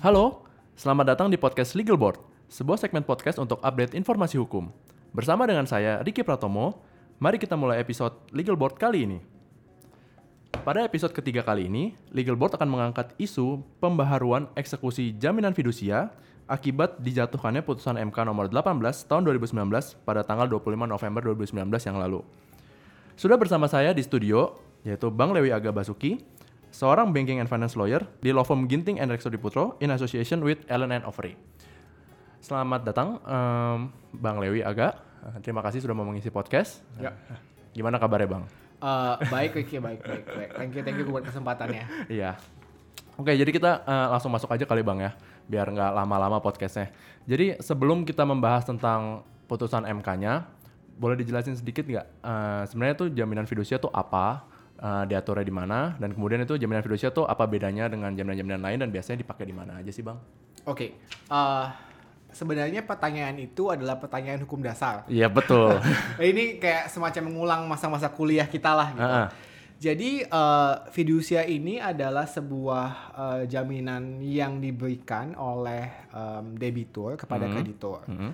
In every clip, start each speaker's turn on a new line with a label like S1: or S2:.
S1: Halo, selamat datang di podcast Legal Board, sebuah segmen podcast untuk update informasi hukum. Bersama dengan saya, Ricky Pratomo, mari kita mulai episode Legal Board kali ini. Pada episode ketiga kali ini, Legal Board akan mengangkat isu pembaharuan eksekusi jaminan fidusia akibat dijatuhkannya putusan MK nomor 18 tahun 2019 pada tanggal 25 November 2019 yang lalu. Sudah bersama saya di studio, yaitu Bang Lewi Aga Basuki, seorang banking and finance lawyer di law firm Ginting and Rexo Diputro in association with Ellen and Overy. Selamat datang, em, Bang Lewi Aga. Eh, Terima kasih sudah mau mengisi podcast.
S2: Ya.
S1: Gimana kabarnya, Bang?
S2: Eh, baik Ricky, baik, baik, baik. Thank you, thank you buat kesempatannya.
S1: Iya. Oke, jadi kita eh, langsung masuk aja kali Bang ya, biar nggak lama-lama podcastnya. Jadi sebelum kita membahas tentang putusan MK-nya, boleh dijelasin sedikit nggak? eh, sebenarnya tuh jaminan fidusia tuh apa? Eh, diaturnya di mana? Dan kemudian itu jaminan fidusia tuh apa bedanya dengan jaminan-jaminan lain dan biasanya dipakai di mana aja sih Bang?
S2: Oke, eh, sebenarnya pertanyaan itu adalah pertanyaan hukum dasar.
S1: Iya betul.
S2: Ini kayak semacam mengulang masa-masa kuliah kita lah gitu.
S1: Heeh.
S2: Jadi eh, fidusia ini adalah sebuah eh, jaminan yang diberikan oleh em, debitur kepada
S1: Mhm.
S2: kreditur.
S1: Mhm.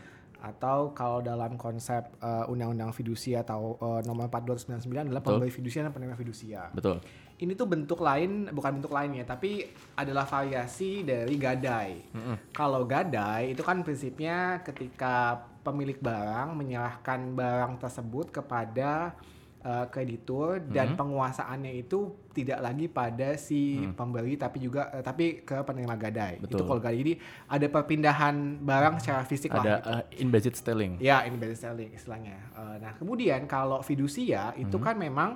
S2: Atau kalau dalam konsep eh, undang-undang fidusia atau eh, nomor 4299 adalah pemberi fidusia dan penerima fidusia.
S1: Betul.
S2: ini tuh bentuk lain bukan bentuk lainnya tapi adalah variasi dari gadai.
S1: Mhm.
S2: Kalau gadai itu kan prinsipnya ketika pemilik barang menyerahkan barang tersebut kepada uh, kreditur dan
S1: Mhm.
S2: penguasaannya itu tidak lagi pada si
S1: Mhm.
S2: pembeli tapi juga eh, tapi ke penerima gadai. Itu
S1: Betul.
S2: kalau gadai ini ada perpindahan barang secara fisik
S1: Ada
S2: lah. gitu.
S1: eh, embedded selling.
S2: Ya, ini best selling istilahnya. Eh, nah, kemudian kalau fidusia itu
S1: Mhm.
S2: kan memang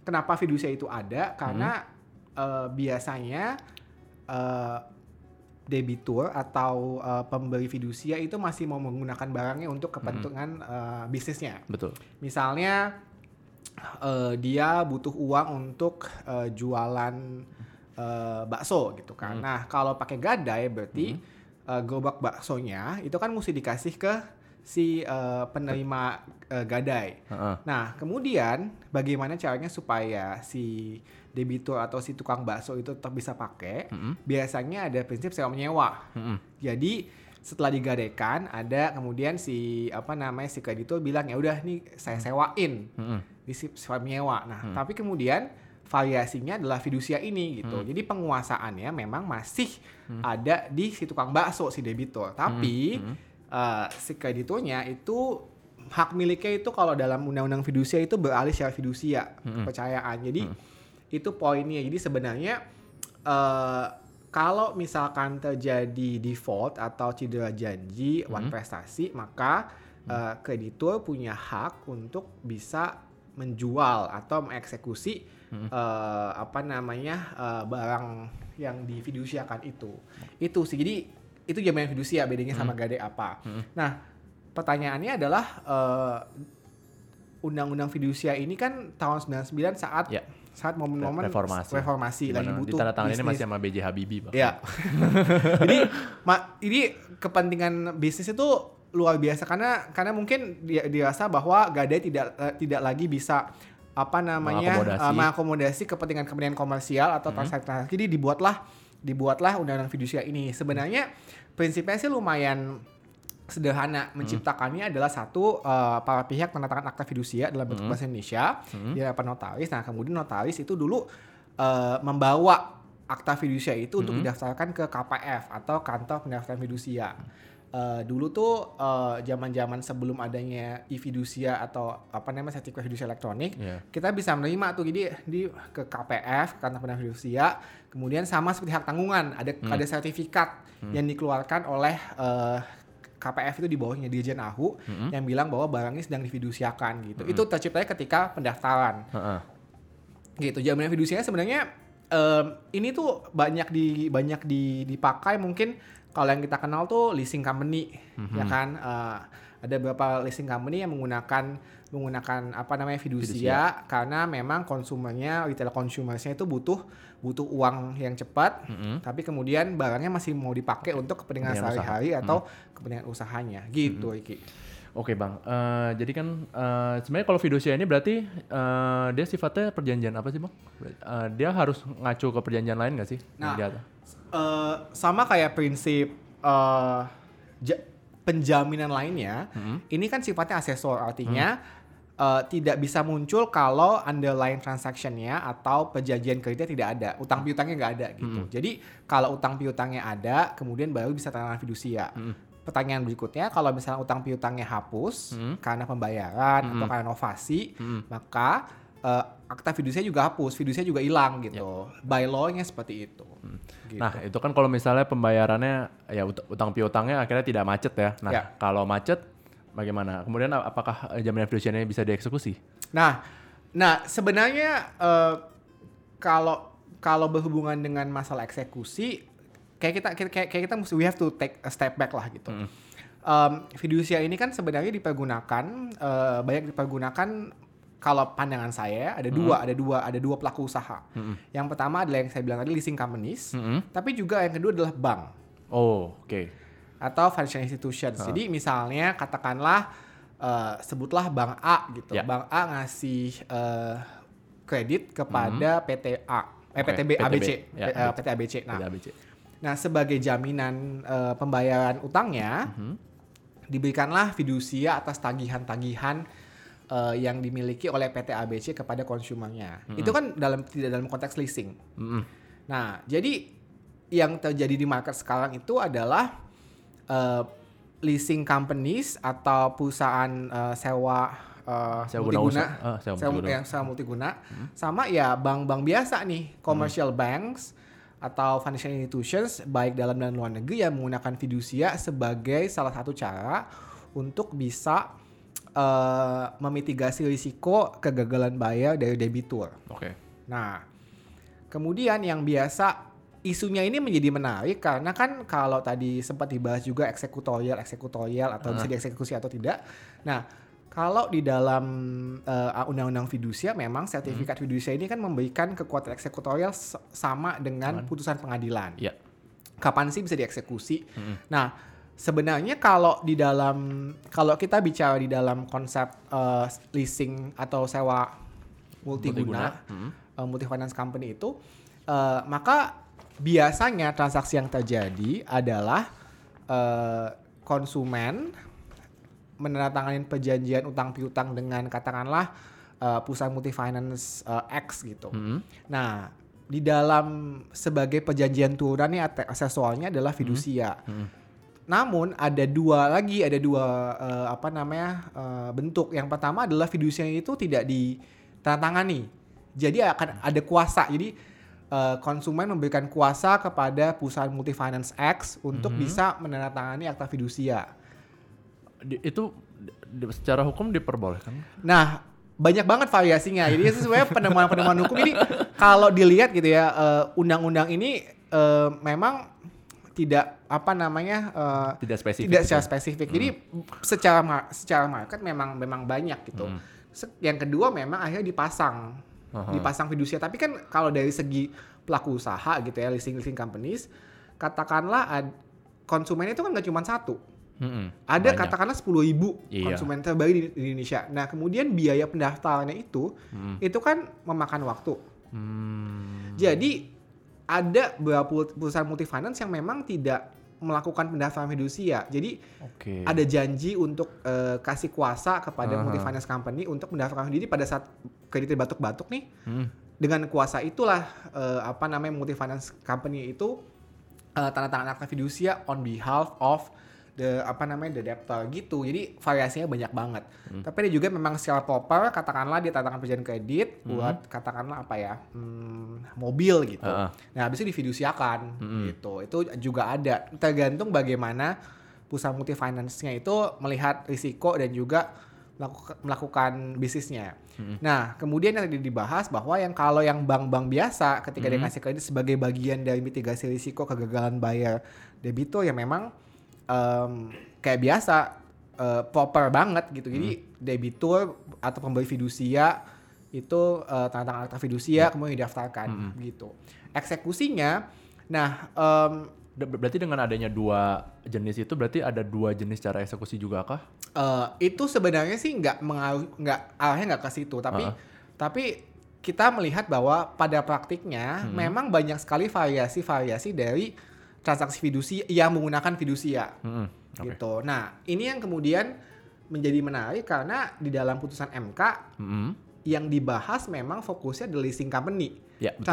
S2: kenapa fidusia itu ada karena eh, biasanya eh, debitur atau eh, pemberi fidusia itu masih mau menggunakan barangnya untuk kepentingan eh, bisnisnya.
S1: Betul.
S2: Misalnya eh, dia butuh uang untuk eh, jualan eh, bakso gitu kan.
S1: Hmm.
S2: Nah, kalau pakai gadai berarti eh, gerobak baksonya itu kan mesti dikasih ke si eh, penerima eh, gadai.
S1: Heeh.
S2: Nah, kemudian bagaimana caranya supaya si debitur atau si tukang bakso itu tetap bisa pakai?
S1: Mhm.
S2: Biasanya ada prinsip sewa menyewa.
S1: Mhm.
S2: Jadi setelah digadaikan ada kemudian si apa namanya si kreditur bilang ya udah nih saya sewain
S1: Mhm.
S2: di si sewa menyewa. Nah,
S1: Hmm.
S2: tapi kemudian variasinya adalah fidusia ini gitu.
S1: Hmm.
S2: Jadi penguasaannya memang masih
S1: Hmm.
S2: ada di si tukang bakso si debitur. Tapi
S1: Mhm.
S2: eh, si krediturnya itu hak miliknya itu kalau dalam undang-undang fidusia itu beralih secara fidusia
S1: Hmm.
S2: kepercayaan. Jadi
S1: Hmm.
S2: itu poinnya. Jadi sebenarnya eh, kalau misalkan terjadi default atau cedera janji
S1: Hmm.
S2: prestasi, maka eh, kreditur punya hak untuk bisa menjual atau mengeksekusi
S1: Hmm.
S2: eh, apa namanya eh, barang yang difidusiakan itu. Itu sih. Jadi itu jaminan fidusia bedanya sama gadai apa.
S1: Hmm.
S2: Nah, pertanyaannya adalah eh, undang-undang fidusia ini kan tahun 99 saat
S1: Ya.
S2: Saat momen-momen
S1: Reformasi.
S2: reformasi lagi butuh
S1: Ditandatangannya
S2: bisnis.
S1: masih sama BJ Habibie, Bang.
S2: Ya. Jadi ma, ini kepentingan bisnis itu luar biasa karena karena mungkin dia dirasa bahwa gadai tidak eh, tidak lagi bisa apa namanya
S1: Mengakomodasi.
S2: eh, mengakomodasi kepentingan-kepentingan komersial atau
S1: Mhm.
S2: transaksi. Jadi dibuatlah dibuatlah undang-undang fidusia ini. Sebenarnya prinsipnya sih lumayan sederhana
S1: Hmm.
S2: menciptakannya adalah satu eh, para pihak tanda tangan akta fidusia dalam bentuk
S1: Mhm.
S2: bahasa Indonesia
S1: Mhm.
S2: di hadapan notaris. Nah, kemudian notaris itu dulu eh, membawa akta fidusia itu untuk
S1: Mhm.
S2: didaftarkan ke KPF atau kantor pendaftaran fidusia. Eh, dulu tuh zaman-zaman sebelum adanya e-fidusia atau apa namanya sertifikat fidusia elektronik,
S1: Iya.
S2: kita bisa menerima tuh jadi di ke KPF kantor pendaftaran fidusia, kemudian sama seperti hak tanggungan, ada
S1: Hmm.
S2: ada sertifikat
S1: Hmm.
S2: yang dikeluarkan oleh eh, KPF itu di bawahnya Dirjen AHU
S1: Mhm.
S2: yang bilang bahwa barang ini sedang difidusiakan gitu.
S1: Hmm.
S2: Itu terciptanya ketika pendaftaran
S1: Heeh.
S2: gitu jaminan fidusia sebenarnya em, ini tuh banyak di banyak di dipakai mungkin kalau yang kita kenal tuh leasing company
S1: Mhm.
S2: ya kan Eh, ada beberapa leasing company yang menggunakan menggunakan apa namanya fidusia, karena memang konsumennya retail consumersnya itu butuh butuh uang yang cepat
S1: Mhm.
S2: tapi kemudian barangnya masih mau dipakai untuk kepentingan sehari-hari atau kepentingan usahanya gitu Iki.
S1: Oke bang, Eh, jadi kan eh, sebenarnya kalau fidusia ini berarti eh, dia sifatnya perjanjian apa sih bang? Eh, dia harus ngacu ke perjanjian lain nggak sih?
S2: Nah, Eh, sama kayak prinsip ja- penjaminan lainnya, ini kan sifatnya asesor, artinya eh, tidak bisa muncul kalau underlying transactionnya atau perjanjian kreditnya tidak ada, utang piutangnya nggak ada gitu. Jadi kalau utang piutangnya ada, kemudian baru bisa tangan fidusia. Pertanyaan berikutnya, kalau misalnya utang piutangnya hapus karena pembayaran atau karena inovasi, maka eh, akta fidusia juga hapus, fidusia juga hilang gitu. By law-nya seperti itu. Gitu.
S1: Nah, itu kan kalau misalnya pembayarannya ya ut- utang piutangnya akhirnya tidak macet ya. Nah,
S2: Ya.
S1: kalau macet bagaimana? Kemudian apakah eh, jaminan fidusianya bisa dieksekusi?
S2: Nah, nah sebenarnya eh, kalau kalau berhubungan dengan masalah eksekusi, kayak kita kayak, kayak kita mesti we have to take a step back lah gitu. Em, fidusia ini kan sebenarnya dipergunakan eh, banyak dipergunakan kalau pandangan saya ada dua ada dua ada dua pelaku usaha. Yang pertama adalah yang saya bilang tadi leasing companies,
S1: Mm-mm.
S2: tapi juga yang kedua adalah bank
S1: Oh, oke.
S2: atau financial institutions. Jadi misalnya katakanlah eh, sebutlah bank A gitu.
S1: Ya.
S2: Bank A ngasih eh, kredit kepada PTA, eh
S1: Oke,
S2: PTB
S1: PTB.
S2: ABC,
S1: Ya,
S2: eh, PT ABC. Nah,
S1: Tidak ABC.
S2: nah sebagai jaminan eh, pembayaran utangnya diberikanlah fidusia atas tagihan-tagihan eh, yang dimiliki oleh PT ABC kepada konsumernya. Itu kan dalam tidak dalam konteks leasing.
S1: Mm-mm.
S2: Nah, jadi yang terjadi di market sekarang itu adalah eh, leasing companies atau perusahaan eh, sewa eh,
S1: Sewa guna
S2: multiguna,
S1: usaha. Ah, sewa
S2: sewa,
S1: multiguna.
S2: ya, sewa multiguna, sama ya bank-bank biasa nih, commercial banks atau financial institutions baik dalam dan luar negeri yang menggunakan fidusia sebagai salah satu cara untuk bisa eh, memitigasi risiko kegagalan bayar dari debitur.
S1: Oke.
S2: Nah, kemudian yang biasa isunya ini menjadi menarik karena kan kalau tadi sempat dibahas juga eksekutorial, eksekutorial atau bisa dieksekusi atau tidak. Nah, kalau di dalam eh, undang-undang fidusia memang sertifikat fidusia ini kan memberikan kekuatan eksekutorial sama dengan putusan pengadilan.
S1: Iya.
S2: Kapan sih bisa dieksekusi? Nah, sebenarnya kalau di dalam kalau kita bicara di dalam konsep eh, leasing atau sewa multiguna, eh, multi finance company itu, eh, maka biasanya transaksi yang terjadi adalah eh, konsumen menandatangani perjanjian utang piutang dengan katakanlah eh, perusahaan multi finance eh, X gitu.
S1: Mm-mm.
S2: Nah, di dalam sebagai perjanjian turunan nih aksesoarnya adalah fidusia. Namun ada dua lagi, ada dua eh, apa namanya eh, bentuk. Yang pertama adalah fidusia itu tidak ditandatangani. Jadi akan ada kuasa. Jadi eh, konsumen memberikan kuasa kepada perusahaan multi finance X untuk bisa menandatangani akta fidusia.
S1: Di- itu di- secara hukum diperbolehkan?
S2: Nah, banyak banget variasinya. Jadi sesuai penemuan-penemuan hukum ini kalau dilihat gitu ya, undang-undang ini eh, memang tidak apa namanya eh,
S1: Tidak spesifik.
S2: tidak
S1: gitu.
S2: secara spesifik. Jadi secara secara market memang memang banyak gitu. Se- Yang kedua memang akhirnya dipasang
S1: Aha.
S2: dipasang fidusia. Tapi kan kalau dari segi pelaku usaha gitu ya, leasing leasing companies, katakanlah ad- konsumen itu kan nggak cuma satu.
S1: Mm-mm.
S2: Ada
S1: Banyak.
S2: katakanlah 10.000 ribu
S1: Iya.
S2: konsumen terbaik di, di Indonesia. Nah kemudian biaya pendaftarannya itu, itu kan memakan waktu.
S1: Hmm.
S2: Jadi ada beberapa perusahaan multi finance yang memang tidak melakukan pendaftaran fidusia. Jadi
S1: Oke.
S2: ada janji untuk eh, kasih kuasa kepada
S1: Aha.
S2: multi finance company untuk mendaftarkan diri pada saat kreditnya batuk-batuk nih.
S1: Hmm.
S2: Dengan kuasa itulah eh, apa namanya multi finance company itu eh, tanda tangan akta fidusia on behalf of the apa namanya the debtor gitu. Jadi variasinya banyak banget. Tapi ada juga memang secara proper katakanlah dia tanda tangan perjanjian kredit buat katakanlah apa ya hmm, mobil gitu.
S1: Heeh.
S2: Nah habis itu difidusiakan gitu. Itu juga ada. Tergantung bagaimana perusahaan multi finance-nya itu melihat risiko dan juga melakukan, melakukan bisnisnya. Nah, kemudian yang tadi dibahas bahwa yang kalau yang bank-bank biasa ketika dia ngasih kredit sebagai bagian dari mitigasi risiko kegagalan bayar debitur yang memang em, kayak biasa eh, proper banget gitu. Jadi debitur atau pemberi fidusia itu eh, tanda tangan akta fidusia kemudian didaftarkan gitu. Eksekusinya, nah
S1: Ber- Berarti dengan adanya dua jenis itu berarti ada dua jenis cara eksekusi juga kah?
S2: eh, itu sebenarnya sih nggak mengaruh nggak arahnya nggak ke situ tapi
S1: Ah.
S2: tapi kita melihat bahwa pada praktiknya
S1: Hmm.
S2: memang banyak sekali variasi-variasi dari transaksi fidusia yang menggunakan fidusia
S1: Mm-mm. Oke.
S2: gitu. Nah, ini yang kemudian menjadi menarik karena di dalam putusan MK
S1: Mm-mm.
S2: yang dibahas memang fokusnya the leasing company.
S1: Ya. Hmm.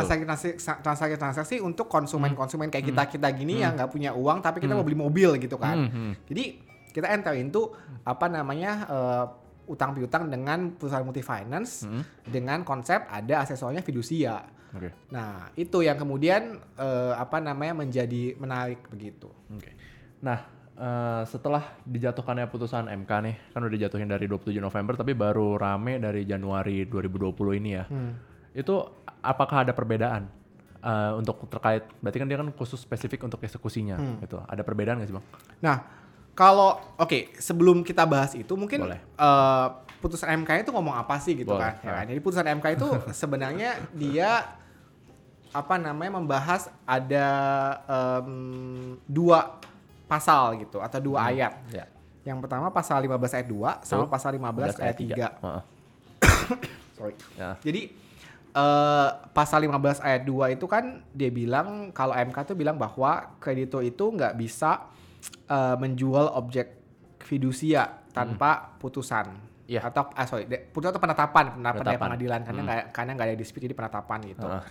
S2: Transaksi-transaksi untuk konsumen-konsumen kayak kita-kita gini yang nggak punya uang tapi kita mau beli mobil gitu kan.
S1: Mm-mm.
S2: Jadi kita enter into apa namanya eh, utang piutang dengan perusahaan multi finance
S1: Mm-mm.
S2: dengan konsep ada aksesornya fidusia.
S1: Oke.
S2: Nah, itu yang kemudian eh, apa namanya menjadi menarik begitu.
S1: Oke. Nah, eh, setelah dijatuhkannya putusan MK nih, kan udah dijatuhin dari 27 November tapi baru rame dari Januari 2020 ini ya.
S2: Hmm.
S1: Itu apakah ada perbedaan eh, untuk terkait berarti kan dia kan khusus spesifik untuk eksekusinya
S2: Hmm.
S1: gitu. Ada perbedaan nggak sih, Bang?
S2: Nah, kalau oke, sebelum kita bahas itu mungkin
S1: Boleh.
S2: eh, putusan MK itu ngomong apa sih gitu
S1: Boleh,
S2: kan? Ya kan? Jadi putusan MK itu sebenarnya dia apa namanya membahas ada em, dua pasal gitu atau dua ayat.
S1: Ya.
S2: Yang pertama pasal 15 ayat 2 sama pasal 15 ayat 3.
S1: Heeh.
S2: Sorry.
S1: Ya.
S2: Jadi eh pasal 15 ayat 2 itu kan dia bilang kalau MK tuh bilang bahwa kreditur itu nggak bisa eh, menjual objek fidusia tanpa putusan.
S1: Iya.
S2: Atau ah, sorry, de- putusan atau penetapan, penetapan, dari
S1: Penetapan.
S2: pengadilan karena nggak karena nggak ada dispute jadi penetapan gitu.
S1: Heeh.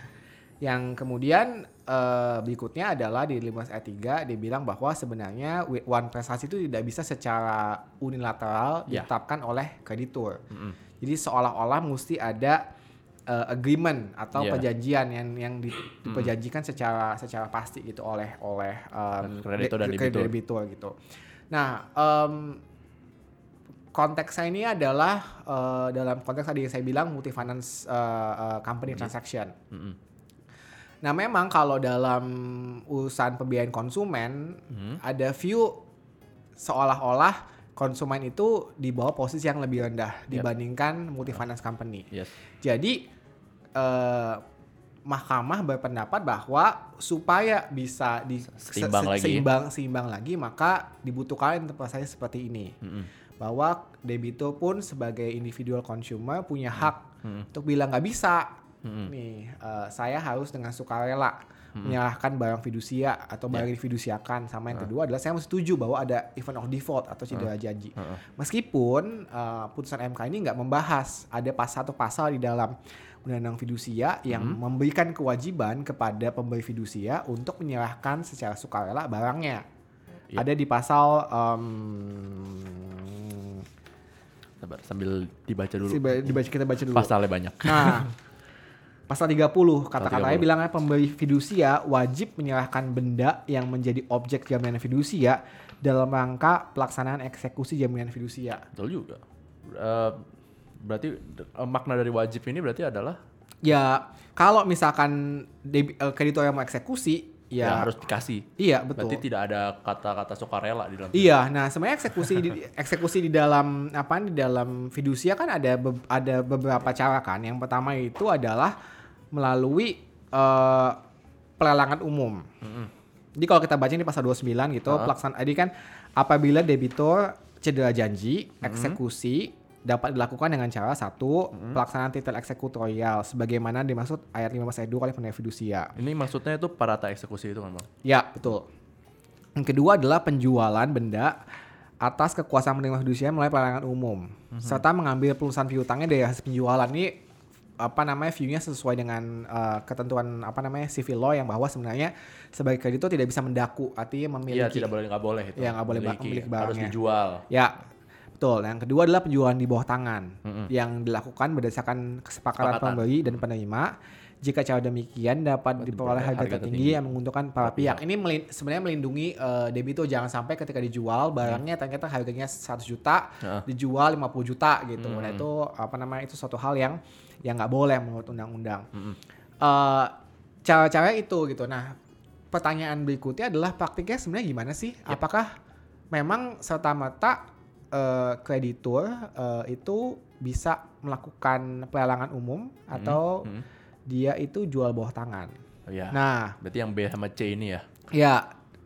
S2: Yang kemudian eh, berikutnya adalah di 15 ayat 3 dia bilang bahwa sebenarnya one prestasi itu tidak bisa secara unilateral
S1: Ya.
S2: ditetapkan oleh kreditur.
S1: Mm-mm.
S2: Jadi seolah-olah mesti ada uh, agreement atau
S1: Iya.
S2: perjanjian yang yang di- diperjanjikan secara secara pasti gitu oleh oleh um,
S1: Kreditur dan
S2: de-
S1: debitur.
S2: debitur gitu. Nah, um, konteksnya ini adalah uh, dalam konteks tadi yang saya bilang multi finance uh, uh, company transaction.
S1: Mm-mm.
S2: Nah, memang kalau dalam urusan pembiayaan konsumen
S1: Hmm.
S2: ada view seolah-olah konsumen itu di bawah posisi yang lebih rendah
S1: Yep.
S2: dibandingkan multi finance company.
S1: Yes.
S2: Jadi eh, mahkamah berpendapat bahwa supaya bisa di
S1: Seimbang lagi.
S2: seimbang seimbang lagi maka dibutuhkan interpretasi seperti ini
S1: Mm-mm.
S2: Bahwa debitur pun sebagai individual consumer punya hak
S1: Mm-mm.
S2: untuk bilang nggak bisa
S1: Mm-mm.
S2: nih eh, saya harus dengan sukarela menyerahkan barang fidusia atau
S1: Ya.
S2: barang yang difidusiakan sama yang kedua adalah saya setuju bahwa ada event of default atau cedera janji
S1: Heeh.
S2: meskipun eh, putusan MK ini nggak membahas ada pas satu pasal di dalam undang-undang fidusia yang
S1: Hmm.
S2: memberikan kewajiban kepada pemberi fidusia untuk menyerahkan secara sukarela barangnya
S1: Ya.
S2: ada di pasal em,
S1: Sabar, sambil dibaca dulu.
S2: dibaca kita baca dulu
S1: Pasalnya banyak.
S2: Nah, pasal 30 kata-katanya
S1: 30.
S2: bilangnya pemberi fidusia wajib menyerahkan benda yang menjadi objek jaminan fidusia dalam rangka pelaksanaan eksekusi jaminan fidusia.
S1: Betul juga. Eh, berarti eh, makna dari wajib ini berarti adalah
S2: Ya, kalau misalkan debi- eh, kreditor yang mau eksekusi,
S1: ya,
S2: ya,
S1: harus dikasih.
S2: iya betul.
S1: Berarti tidak ada kata-kata sukarela di dalam.
S2: Iya, nah sebenarnya eksekusi di, eksekusi di dalam apa di dalam fidusia kan ada be- ada beberapa cara kan. Yang pertama itu adalah melalui eh, pelelangan umum.
S1: Mm-mm.
S2: Jadi kalau kita baca di pasal 29 gitu,
S1: Ah.
S2: pelaksanaan tadi kan apabila debitur cedera janji, eksekusi dapat dilakukan dengan cara satu, pelaksanaan titel eksekutorial sebagaimana dimaksud ayat 15 ayat 2 oleh penerima fidusia.
S1: Ini maksudnya itu parata eksekusi itu kan, Bang?
S2: Ya, betul. Yang kedua adalah penjualan benda atas kekuasaan penerima fidusia melalui pelelangan umum serta mengambil pelunasan piutangnya dari hasil penjualan ini apa namanya view-nya sesuai dengan uh, ketentuan apa namanya civil law yang bahwa sebenarnya sebagai kreditur tidak bisa mendaku artinya memiliki
S1: Iya, tidak boleh nggak boleh itu.
S2: Iya, nggak boleh
S1: Memiliki,
S2: memiliki
S1: harus
S2: barangnya.
S1: dijual.
S2: Ya, betul. Yang kedua adalah penjualan di bawah tangan
S1: Mm-mm.
S2: yang dilakukan berdasarkan kesepakatan
S1: Kesepakatan.
S2: pembeli dan penerima. Jika cara demikian dapat diperoleh harga,
S1: harga
S2: tertinggi yang menguntungkan para
S1: pihak.
S2: pihak. Ini melin- sebenarnya melindungi eh, debitur jangan sampai ketika dijual barangnya ternyata harganya 100 juta,
S1: Heeh.
S2: dijual 50 juta gitu. Nah,
S1: Mm.
S2: itu apa namanya? Itu suatu hal yang yang nggak boleh menurut undang-undang.
S1: Mm-mm.
S2: Eh, cara-cara itu gitu. Nah, pertanyaan berikutnya adalah praktiknya sebenarnya gimana sih?
S1: Yap.
S2: Apakah memang serta merta eh, kreditur eh, itu bisa melakukan pelelangan umum atau
S1: Mm-mm.
S2: dia itu jual bawah tangan?
S1: Oh, iya.
S2: Nah,
S1: Berarti yang B sama C ini ya.
S2: ya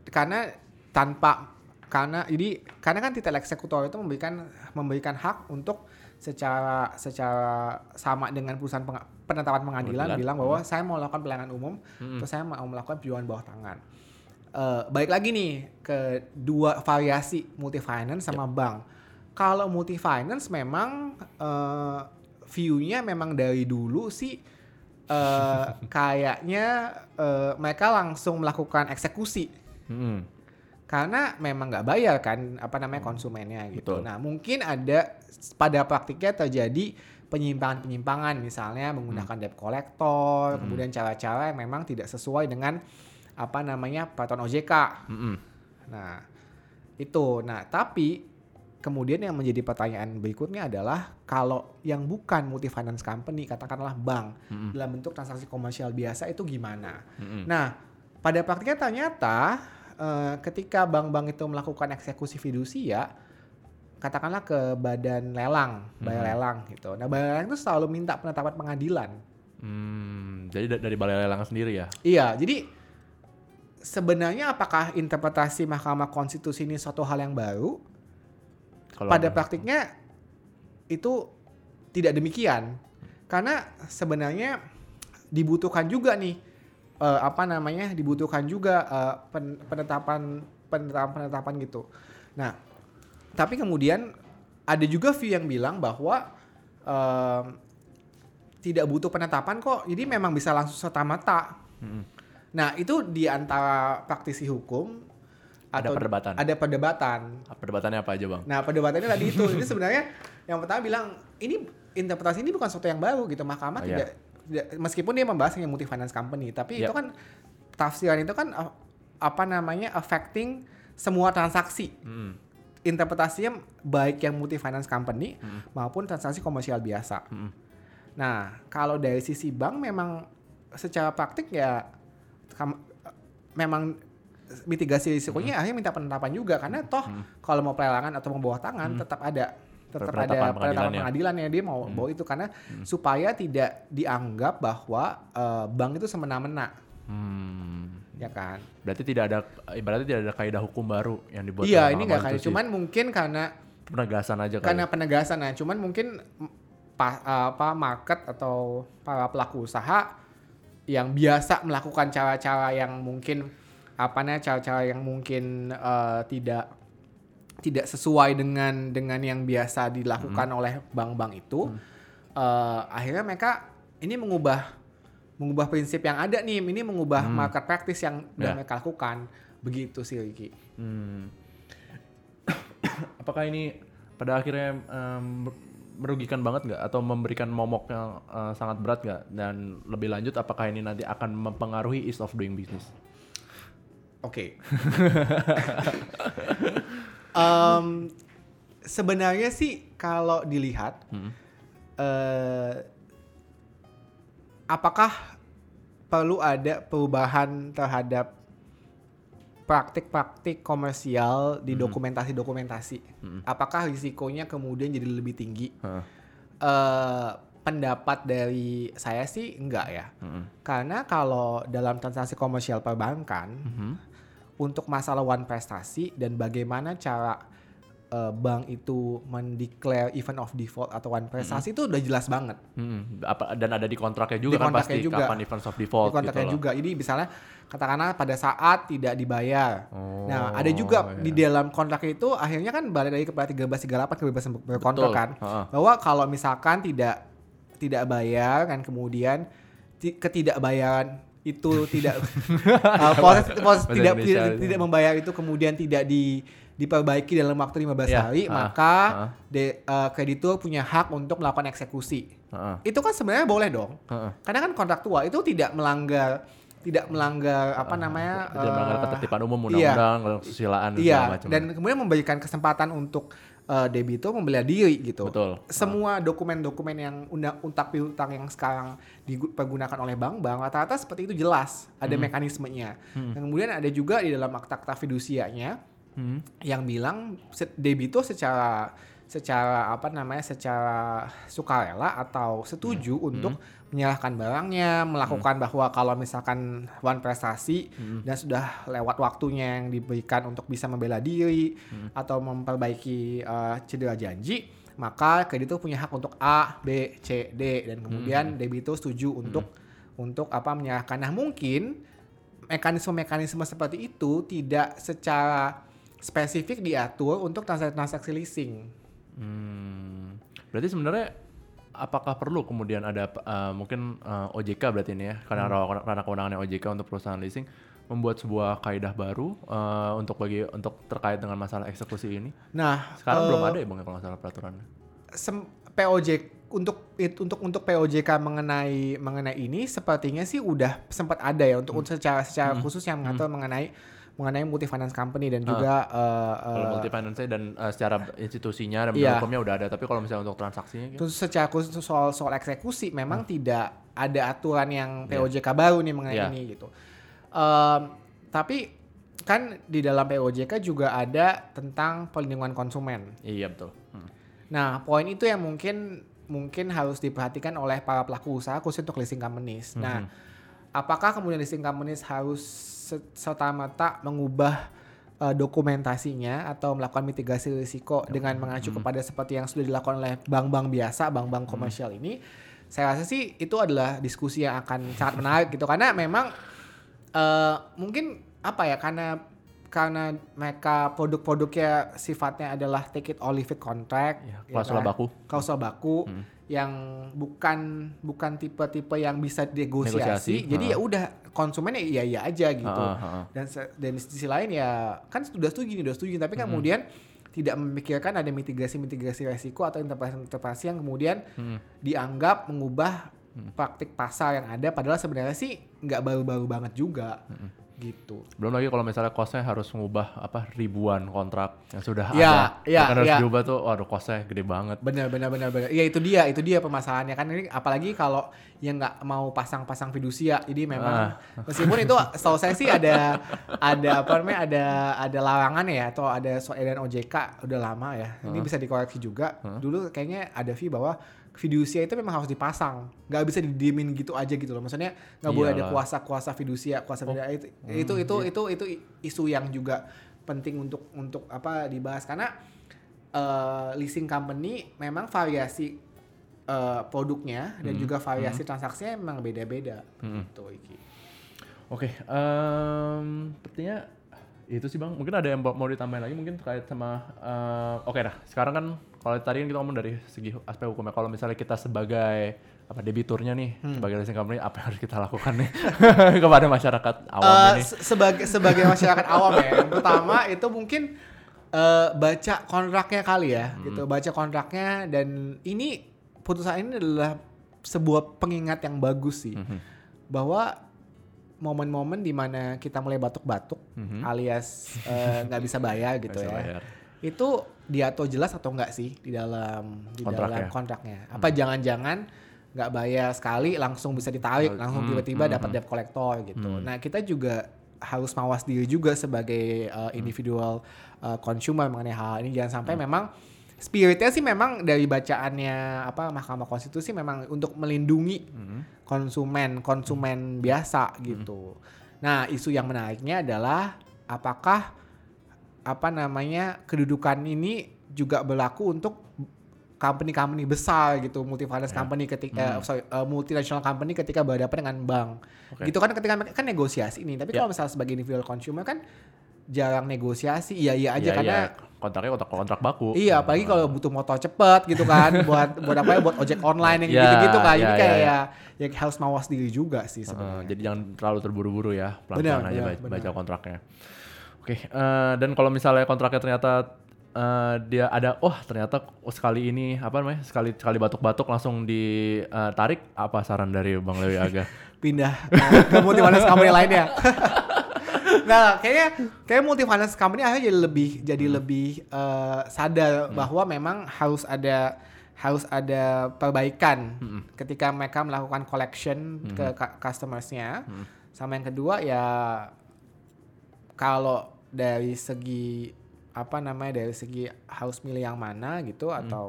S2: karena tanpa karena jadi karena kan titel eksekutor itu memberikan memberikan hak untuk secara secara sama dengan perusahaan penga- penetapan
S1: pengadilan
S2: bilang bahwa saya mau melakukan pelayanan umum
S1: Hmm.
S2: atau saya mau melakukan penjualan bawah tangan. Eh, baik lagi nih ke dua variasi multi finance sama bank. Kalau multi finance memang eh, view-nya memang dari dulu sih eh, kayaknya eh, mereka langsung melakukan eksekusi
S1: Mm-mm.
S2: karena memang nggak bayar kan apa namanya konsumennya gitu.
S1: Hmm. Betul.
S2: Nah mungkin ada pada praktiknya terjadi penyimpangan-penyimpangan misalnya menggunakan debt collector,
S1: Hmm.
S2: kemudian cara-cara yang memang tidak sesuai dengan apa namanya peraturan OJK.
S1: Mm-mm.
S2: Nah itu, nah tapi kemudian yang menjadi pertanyaan berikutnya adalah kalau yang bukan multi finance company katakanlah bank
S1: Mm-mm.
S2: dalam bentuk transaksi komersial biasa itu gimana?
S1: Mm-mm.
S2: Nah, pada praktiknya ternyata eh, ketika bank-bank itu melakukan eksekusi fidusia, katakanlah ke badan lelang, balai
S1: Mhm.
S2: lelang gitu. Nah, balai lelang itu selalu minta penetapan pengadilan.
S1: Hmm, jadi da- dari balai lelang sendiri ya?
S2: Iya, jadi sebenarnya apakah interpretasi Mahkamah Konstitusi ini suatu hal yang baru?
S1: Kalau
S2: pada praktiknya itu tidak demikian. Karena sebenarnya dibutuhkan juga nih eh, apa namanya dibutuhkan juga pen- penetapan penetapan penetapan gitu. Nah tapi kemudian ada juga view yang bilang bahwa em, tidak butuh penetapan kok. Jadi memang bisa langsung serta merta.
S1: Mm-mm.
S2: Nah itu di antara praktisi hukum
S1: Ada perdebatan.
S2: ada perdebatan
S1: Perdebatannya apa aja bang?
S2: Nah perdebatannya tadi itu, ini sebenarnya yang pertama bilang ini interpretasi ini bukan sesuatu yang baru gitu, mahkamah
S1: Oh, iya.
S2: tidak, tidak- meskipun dia membahas yang multi finance company, tapi
S1: Iya.
S2: itu kan tafsiran itu kan uh, apa namanya affecting semua transaksi.
S1: Mm-mm.
S2: Interpretasinya baik yang multi finance company
S1: Mm.
S2: maupun transaksi komersial biasa.
S1: Mm-mm.
S2: Nah kalau dari sisi bank memang secara praktik ya memang mitigasi risikonya akhirnya minta penetapan juga karena toh kalau mau pelelangan atau mau bawah tangan tetap ada tetap
S1: Penetapan
S2: ada penetapan
S1: ya.
S2: pengadilan ya dia mau bawa itu karena supaya tidak dianggap bahwa eh, bank itu semena-mena
S1: Hmm.
S2: ya kan
S1: Berarti tidak ada, ibaratnya tidak ada kaidah hukum baru yang dibuat.
S2: iya ini nggak kayak
S1: Konstitusi.
S2: cuman mungkin karena
S1: penegasan aja kali.
S2: karena penegasan nah cuman mungkin pa- apa market atau para pelaku usaha yang biasa melakukan cara-cara yang mungkin apa cara-cara yang mungkin eh, tidak tidak sesuai dengan dengan yang biasa dilakukan oleh bank-bank itu eh, akhirnya mereka ini mengubah mengubah prinsip yang ada nih ini mengubah
S1: Hmm.
S2: market practice yang
S1: Ya.
S2: mereka lakukan begitu sih Ricky.
S1: Hmm. Apakah ini pada akhirnya em, merugikan banget nggak atau memberikan momok yang eh, sangat berat nggak? Dan lebih lanjut, apakah ini nanti akan mempengaruhi ease of doing business?
S2: Oke. Em, sebenarnya sih kalau dilihat,
S1: Hmm.
S2: eh, apakah perlu ada perubahan terhadap praktik-praktik komersial di dokumentasi-dokumentasi?
S1: Hmm.
S2: Apakah risikonya kemudian jadi lebih tinggi?
S1: Hah.
S2: Eh, pendapat dari saya sih enggak ya.
S1: Hmm.
S2: Karena kalau dalam transaksi komersial perbankan,
S1: Mhm.
S2: untuk masalah one prestasi dan bagaimana cara uh, bank itu mendeklar event of default atau one prestasi itu udah jelas banget
S1: Hmm. Apa dan ada di kontraknya juga
S2: Di
S1: kan
S2: kontraknya
S1: pasti
S2: juga.
S1: kapan events of
S2: di
S1: default
S2: kontraknya
S1: gitu loh.
S2: juga. Jadi misalnya katakanlah pada saat tidak dibayar.
S1: Oh,
S2: nah, ada juga
S1: iya.
S2: di dalam kontrak itu akhirnya kan balik lagi kepada 1338 kebebasan ber- berkontrak kan.
S1: Ha-ha.
S2: Bahwa kalau misalkan tidak tidak bayar kan kemudian ti- ketidakbayaran itu tidak uh, proses, proses tidak, tidak tidak membayar itu kemudian tidak di diperbaiki dalam waktu 15
S1: Iya,
S2: hari
S1: ah,
S2: maka
S1: ah.
S2: de, uh, kreditur punya hak untuk melakukan eksekusi.
S1: Ha-ha.
S2: Itu kan sebenarnya boleh dong.
S1: Ha-ha.
S2: Karena kan kontraktual itu tidak melanggar tidak melanggar apa namanya
S1: Tidak melanggar
S2: eh,
S1: ketertiban umum,
S2: iya.
S1: undang-undang, kesusilaan dan
S2: Iya,
S1: segala macam.
S2: dan kemudian memberikan kesempatan untuk eh, debitur membela diri gitu.
S1: Betul.
S2: Semua dokumen-dokumen yang undang untak piutang yang sekarang dipergunakan oleh bank-bank rata-rata seperti itu jelas ada mekanismenya. Dan kemudian ada juga di dalam akta-akta fidusianya
S1: Hmm.
S2: yang bilang debitur secara secara apa namanya secara sukarela atau setuju
S1: Hmm.
S2: untuk menyerahkan barangnya, melakukan bahwa kalau misalkan Wan prestasi
S1: Hmm.
S2: dan sudah lewat waktunya yang diberikan untuk bisa membela diri
S1: Hmm.
S2: atau memperbaiki eh, cedera janji, maka kreditur punya hak untuk A, B, C, D dan kemudian
S1: Hmm.
S2: debitur setuju untuk untuk apa menyerahkan. Nah, mungkin mekanisme-mekanisme seperti itu tidak secara spesifik diatur untuk transaksi-transaksi leasing.
S1: Hmm. Berarti sebenarnya apakah perlu kemudian ada uh, mungkin uh, OJK berarti ini ya karena
S2: Hmm.
S1: karena kewenangannya OJK untuk perusahaan leasing membuat sebuah kaidah baru uh, untuk bagi untuk terkait dengan masalah eksekusi ini.
S2: Nah,
S1: Sekarang
S2: eh,
S1: belum ada ya bang ya, kalau nggak salah peraturannya.
S2: sem- POJ untuk it- untuk untuk POJK mengenai mengenai ini sepertinya sih udah sempat ada ya untuk untuk secara secara khusus yang mengatur mengenai mengenai multi finance company dan juga eh,
S1: Kalau
S2: eh,
S1: multi finance dan uh, secara institusinya dan
S2: Iya.
S1: hukumnya udah ada, tapi kalau misalnya untuk transaksinya gitu.
S2: terus secara khusus soal soal eksekusi memang tidak ada aturan yang
S1: Iya.
S2: POJK baru nih mengenai
S1: Iya.
S2: ini gitu. Em, tapi kan di dalam POJK juga ada tentang perlindungan konsumen.
S1: Iya betul. Hmm.
S2: Nah, poin itu yang mungkin mungkin harus diperhatikan oleh para pelaku usaha khusus untuk leasing companies. Nah, apakah kemudian leasing companies harus serta-merta mengubah eh, dokumentasinya atau melakukan mitigasi risiko dengan mengacu kepada seperti yang sudah dilakukan oleh bank-bank biasa, bank-bank komersial ini? Saya rasa sih itu adalah diskusi yang akan sangat menarik gitu karena memang eh, mungkin apa ya karena karena mereka produk-produknya sifatnya adalah take it or leave it contract
S1: Ya,
S2: ya
S1: klausul
S2: kan?
S1: baku.
S2: klausul baku
S1: Hmm.
S2: Yang bukan bukan tipe-tipe yang bisa negosiasi.
S1: Negosiasi,
S2: Jadi
S1: ha.
S2: ya udah konsumennya iya iya aja gitu.
S1: Ha, ha.
S2: Dan dan di sisi lain ya kan sudah setuju nih, udah setuju tapi
S1: Hmm.
S2: kemudian tidak memikirkan ada mitigasi-mitigasi resiko atau interpretasi-interpretasi yang kemudian
S1: Hmm.
S2: dianggap mengubah praktik pasar yang ada padahal sebenarnya sih nggak baru-baru banget juga
S1: Hmm.
S2: Gitu.
S1: Belum lagi kalau misalnya costnya harus mengubah apa ribuan kontrak yang sudah
S2: Iya,
S1: ada.
S2: iya,
S1: Bahkan harus
S2: iya.
S1: diubah tuh, waduh costnya gede banget.
S2: Benar benar benar benar. Iya itu dia, itu dia permasalahannya kan ini apalagi kalau yang nggak mau pasang-pasang fidusia. Jadi memang meskipun itu setahu saya sih ada ada apa namanya ada ada larangan ya atau ada soal OJK udah lama ya. Ini bisa dikoreksi juga. Dulu kayaknya ada fee bahwa fidusia itu memang harus dipasang, nggak bisa didiemin gitu aja gitu loh. Maksudnya nggak boleh ada
S1: Iyalah.
S2: kuasa-kuasa fidusia, kuasa fidusia itu, itu itu itu itu isu yang juga penting untuk untuk apa dibahas. Karena eh, leasing company memang variasi eh, produknya dan juga variasi transaksinya memang beda-beda. Gitu Iki.
S1: Oke, em, sepertinya itu sih bang. Mungkin ada yang mau ditambahin lagi mungkin terkait sama. eh, Oke dah, sekarang kan kalau tadi kan kita ngomong dari segi aspek hukumnya. Kalau misalnya kita sebagai apa debiturnya nih, sebagai leasing company, apa yang harus kita lakukan nih kepada masyarakat awam
S2: Eh,
S1: ini?
S2: se- sebagai sebagai masyarakat awam ya, yang pertama itu mungkin eh, baca kontraknya kali ya, gitu. Baca kontraknya dan ini putusan ini adalah sebuah pengingat yang bagus sih bahwa momen-momen di mana kita mulai batuk-batuk alias eh, nggak bisa bayar gitu ya.
S1: bayar.
S2: Itu diatur jelas atau enggak sih di dalam di
S1: Kontraknya.
S2: dalam kontraknya? Apa jangan-jangan nggak bayar sekali langsung bisa ditarik, langsung tiba-tiba dapat debt collector gitu. Nah, kita juga harus mawas diri juga sebagai uh, individual uh, consumer mengenai hal ini jangan sampai memang spiritnya sih memang dari bacaannya apa Mahkamah Konstitusi memang untuk melindungi konsumen konsumen biasa gitu. Nah isu yang menariknya adalah apakah apa namanya kedudukan ini juga berlaku untuk company-company besar gitu, multi finance company ketika eh, sorry, eh, multinational company ketika berhadapan dengan bank.
S1: Oke.
S2: Gitu kan ketika kan negosiasi ini. Tapi
S1: Ya.
S2: kalau misalnya sebagai individual consumer kan jarang negosiasi, iya iya aja
S1: Iya,
S2: karena
S1: iya. Kontraknya kontrak kontrak baku.
S2: Iya, apalagi kalau butuh motor cepet gitu kan, buat buat apa ya, buat ojek online yang
S1: Ya,
S2: gitu-gitu kan. Jadi
S1: ya,
S2: kayak
S1: ya,
S2: ya, ya harus mawas diri juga sih
S1: Eh,
S2: sebenarnya.
S1: jadi jangan terlalu terburu-buru ya, pelan-pelan aja
S2: benar,
S1: baca, baca kontraknya. Oke, eh, dan kalau misalnya kontraknya ternyata eh, dia ada, wah ternyata oh, sekali ini apa namanya, sekali sekali batuk-batuk langsung ditarik, apa saran dari Bang Lewi Aga?
S2: Pindah eh, ke multi finance company lainnya. nah, kayaknya kayak multi finance company akhirnya jadi lebih jadi lebih eh, sadar bahwa memang harus ada harus ada perbaikan ketika mereka melakukan collection ke cu- customersnya. Sama yang kedua ya kalau dari segi apa namanya dari segi harus milih yang mana gitu
S1: Hmm.
S2: atau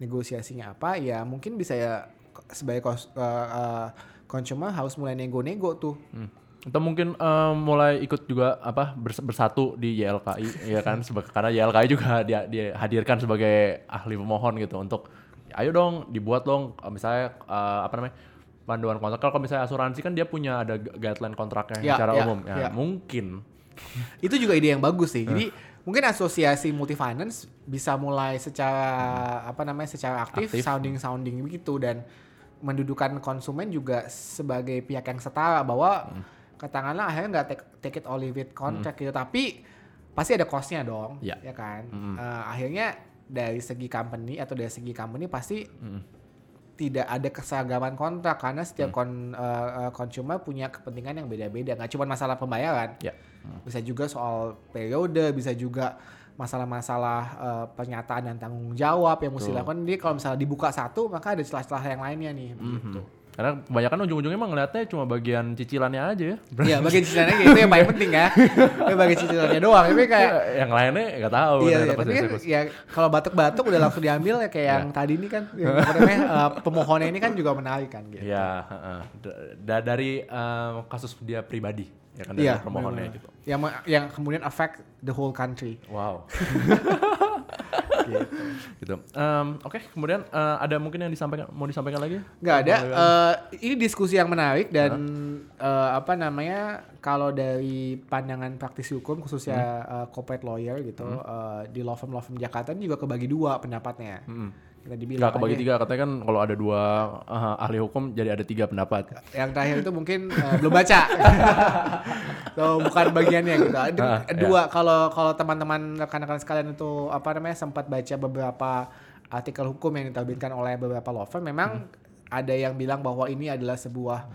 S2: negosiasinya apa ya mungkin bisa ya sebagai eh, eh, consumer harus mulai nego-nego tuh.
S1: Hmm. Atau mungkin eh, mulai ikut juga apa bers- bersatu di YLKI ya kan? Seba- karena YLKI juga dia dihadirkan sebagai ahli pemohon gitu untuk ayo dong dibuat dong. Eh, misalnya eh, apa namanya panduan kontrak. Kalau misalnya asuransi kan dia punya ada gu- guideline kontraknya
S2: Ya,
S1: secara
S2: ya,
S1: umum. Ya,
S2: ya.
S1: mungkin.
S2: Itu juga ide yang bagus sih. Jadi mungkin asosiasi multi finance bisa mulai secara apa namanya secara aktif,
S1: Aktif.
S2: sounding sounding begitu. Dan mendudukan konsumen juga sebagai pihak yang setara bahwa katakanlah akhirnya nggak take, take it or leave it contract gitu tapi pasti ada costnya dong
S1: Ya.
S2: kan
S1: Mm.
S2: Eh, akhirnya dari segi company atau dari segi company pasti
S1: Mm.
S2: tidak ada keseragaman kontrak karena setiap kon, eh, eh, consumer punya kepentingan yang beda-beda nggak cuma masalah pembayaran
S1: ya
S2: bisa juga soal periode bisa juga masalah-masalah eh, pernyataan dan tanggung jawab yang mesti dilakukan jadi kalau misalnya dibuka satu maka ada celah-celah yang lainnya nih
S1: Mhm.
S2: gitu.
S1: Karena kebanyakan ujung-ujungnya emang ngeliatnya cuma bagian cicilannya aja ya
S2: Iya bagi cicilannya gitu, itu yang paling penting ya. Itu bagi cicilannya doang. Tapi kayak
S1: yang lainnya nggak tahu
S2: iya, iya. tapi kan ya kalau batuk-batuk udah langsung diambil ya kayak yang tadi ini kan yang namanya eh, pemohonnya ini kan juga menarik kan gitu.
S1: Ya, heeh. Da- da- dari em, kasus dia pribadi, ya kan dari
S2: Iya,
S1: permohonnya
S2: benar-benar.
S1: gitu.
S2: Yang yang kemudian affect the whole country.
S1: Wow,
S2: gitu.
S1: gitu. Em, Oke, kemudian eh, ada mungkin yang disampaikan, mau disampaikan lagi?
S2: Nggak ada. Eh, ini diskusi yang menarik dan eh, apa namanya kalau dari pandangan praktisi hukum khususnya eh, corporate lawyer gitu eh, di law firm law firm Jakarta ini juga kebagi dua pendapatnya.
S1: Mm-mm.
S2: Kita dibilang
S1: Nggak kebagi
S2: aja.
S1: tiga, katanya kan kalau ada dua eh, ahli hukum jadi ada tiga pendapat.
S2: Yang terakhir itu mungkin eh, belum baca. so, bukan bagiannya gitu. Ada
S1: Ah,
S2: Dua kalau kalau teman-teman rekan-rekan sekalian itu apa namanya sempat baca beberapa artikel hukum yang diterbitkan oleh beberapa law firm memang ada yang bilang bahwa ini adalah sebuah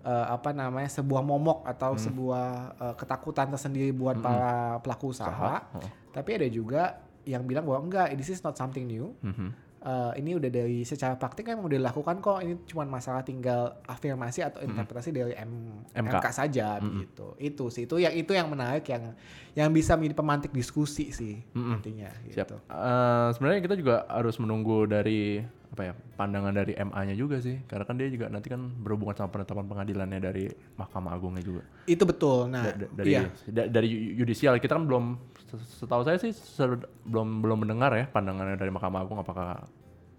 S2: eh, apa namanya sebuah momok atau sebuah eh, ketakutan tersendiri buat para pelaku usaha.
S1: Heeh.
S2: Tapi ada juga yang bilang bahwa enggak, this is not something new.
S1: Mhm.
S2: Eh, ini udah dari secara praktik kan udah dilakukan kok ini cuma masalah tinggal afirmasi atau interpretasi dari M,
S1: MK.
S2: MK saja begitu itu sih itu yang itu yang menarik yang yang bisa menjadi pemantik diskusi sih
S1: Mm-mm.
S2: intinya
S1: Siap.
S2: gitu
S1: Eh, sebenarnya kita juga harus menunggu dari apa ya pandangan dari MA-nya juga sih, karena kan dia juga nanti kan berhubungan sama penetapan pengadilannya dari Mahkamah Agungnya juga.
S2: itu betul nah
S1: Da- da- dari
S2: iya
S1: da- dari yudisial kita kan belum se- setahu saya sih belum belum mendengar ya pandangannya dari Mahkamah Agung apakah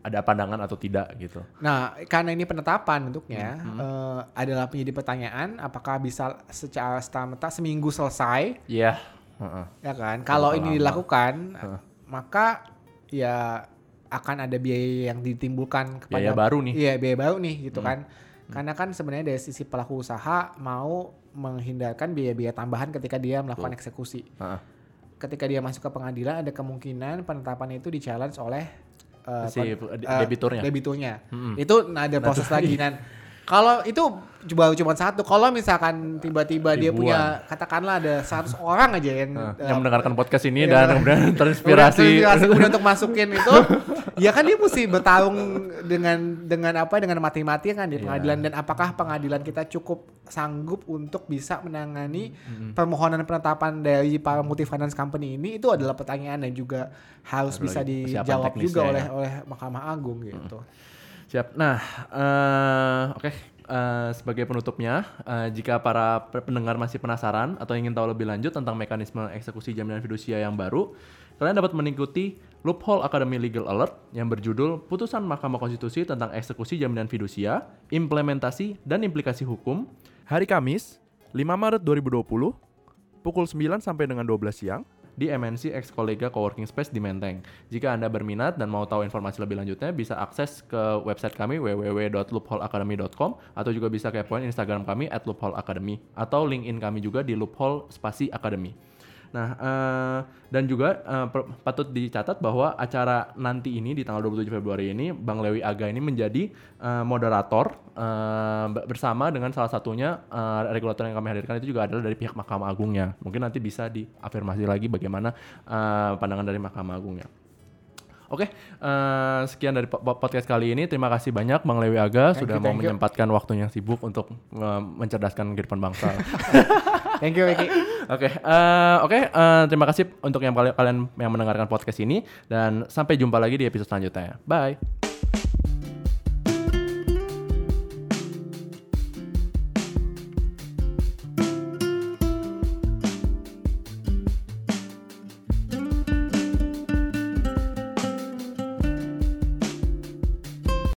S1: ada pandangan atau tidak gitu.
S2: nah karena ini penetapan bentuknya
S1: Hmm,
S2: eh, adalah menjadi pertanyaan apakah bisa secara serta seminggu selesai
S1: Iya. heeh.
S2: ya kan kalau ini dilakukan
S1: Heeh.
S2: maka ya akan ada biaya yang ditimbulkan kepada
S1: Biaya baru nih.
S2: iya biaya baru nih gitu
S1: Hmm.
S2: kan karena kan sebenarnya dari sisi pelaku usaha mau menghindarkan biaya-biaya tambahan ketika dia melakukan eksekusi
S1: Heeh.
S2: ketika dia masuk ke pengadilan ada kemungkinan penetapan itu di challenge oleh uh,
S1: Si
S2: uh,
S1: debiturnya.
S2: debiturnya
S1: Mm-mm.
S2: itu nah, ada proses lagi dan kalau itu baru cuma satu kalau misalkan tiba-tiba dia punya katakanlah ada 100 orang aja yang
S1: Nah,
S2: uh,
S1: yang mendengarkan podcast ini
S2: iya,
S1: dan kemudian terinspirasi.
S2: terinspirasi untuk masukin itu ya kan dia mesti bertarung dengan dengan apa dengan mati-mati kan di
S1: Iya.
S2: pengadilan dan apakah pengadilan kita cukup sanggup untuk bisa menangani permohonan penetapan dari para multi finance company ini itu adalah pertanyaan dan juga harus
S1: Ada
S2: bisa dijawab juga
S1: ya.
S2: oleh oleh Mahkamah Agung gitu.
S1: Siap. Nah, eh, oke. Eh, sebagai penutupnya, eh, jika para pe- pendengar masih penasaran atau ingin tahu lebih lanjut tentang mekanisme eksekusi jaminan fidusia yang baru, kalian dapat mengikuti Loophole Academy Legal Alert yang berjudul Putusan Mahkamah Konstitusi tentang Eksekusi Jaminan Fidusia, Implementasi dan Implikasi Hukum hari Kamis, 5 Maret 2020, pukul 9 sampai dengan 12 siang di MNC Ex Kolega Coworking Space di Menteng. Jika Anda berminat dan mau tahu informasi lebih lanjutnya, bisa akses ke website kami www.loopholeacademy.com atau juga bisa kepoin Instagram kami at loopholeacademy atau LinkedIn kami juga di loophole spasi academy. Nah, eh, dan juga per- patut dicatat bahwa acara nanti ini di tanggal 27 Februari ini, Bang Lewi Aga ini menjadi eh, moderator be- bersama dengan salah satunya eh, regulator yang kami hadirkan itu juga adalah dari pihak Mahkamah Agungnya. Mungkin nanti bisa diafirmasi lagi bagaimana eh, pandangan dari Mahkamah Agungnya. Oke, eh, sekian dari po- po- podcast kali ini. Terima kasih banyak Bang Lewi Aga
S2: Thank
S1: sudah
S2: you,
S1: mau
S2: you.
S1: menyempatkan waktunya sibuk untuk eh, mencerdaskan kehidupan bangsa.
S2: Thank you Ricky.
S1: Oke, eh, oke. eh, terima kasih untuk yang kalian yang mendengarkan podcast ini dan sampai jumpa lagi di episode selanjutnya. Bye.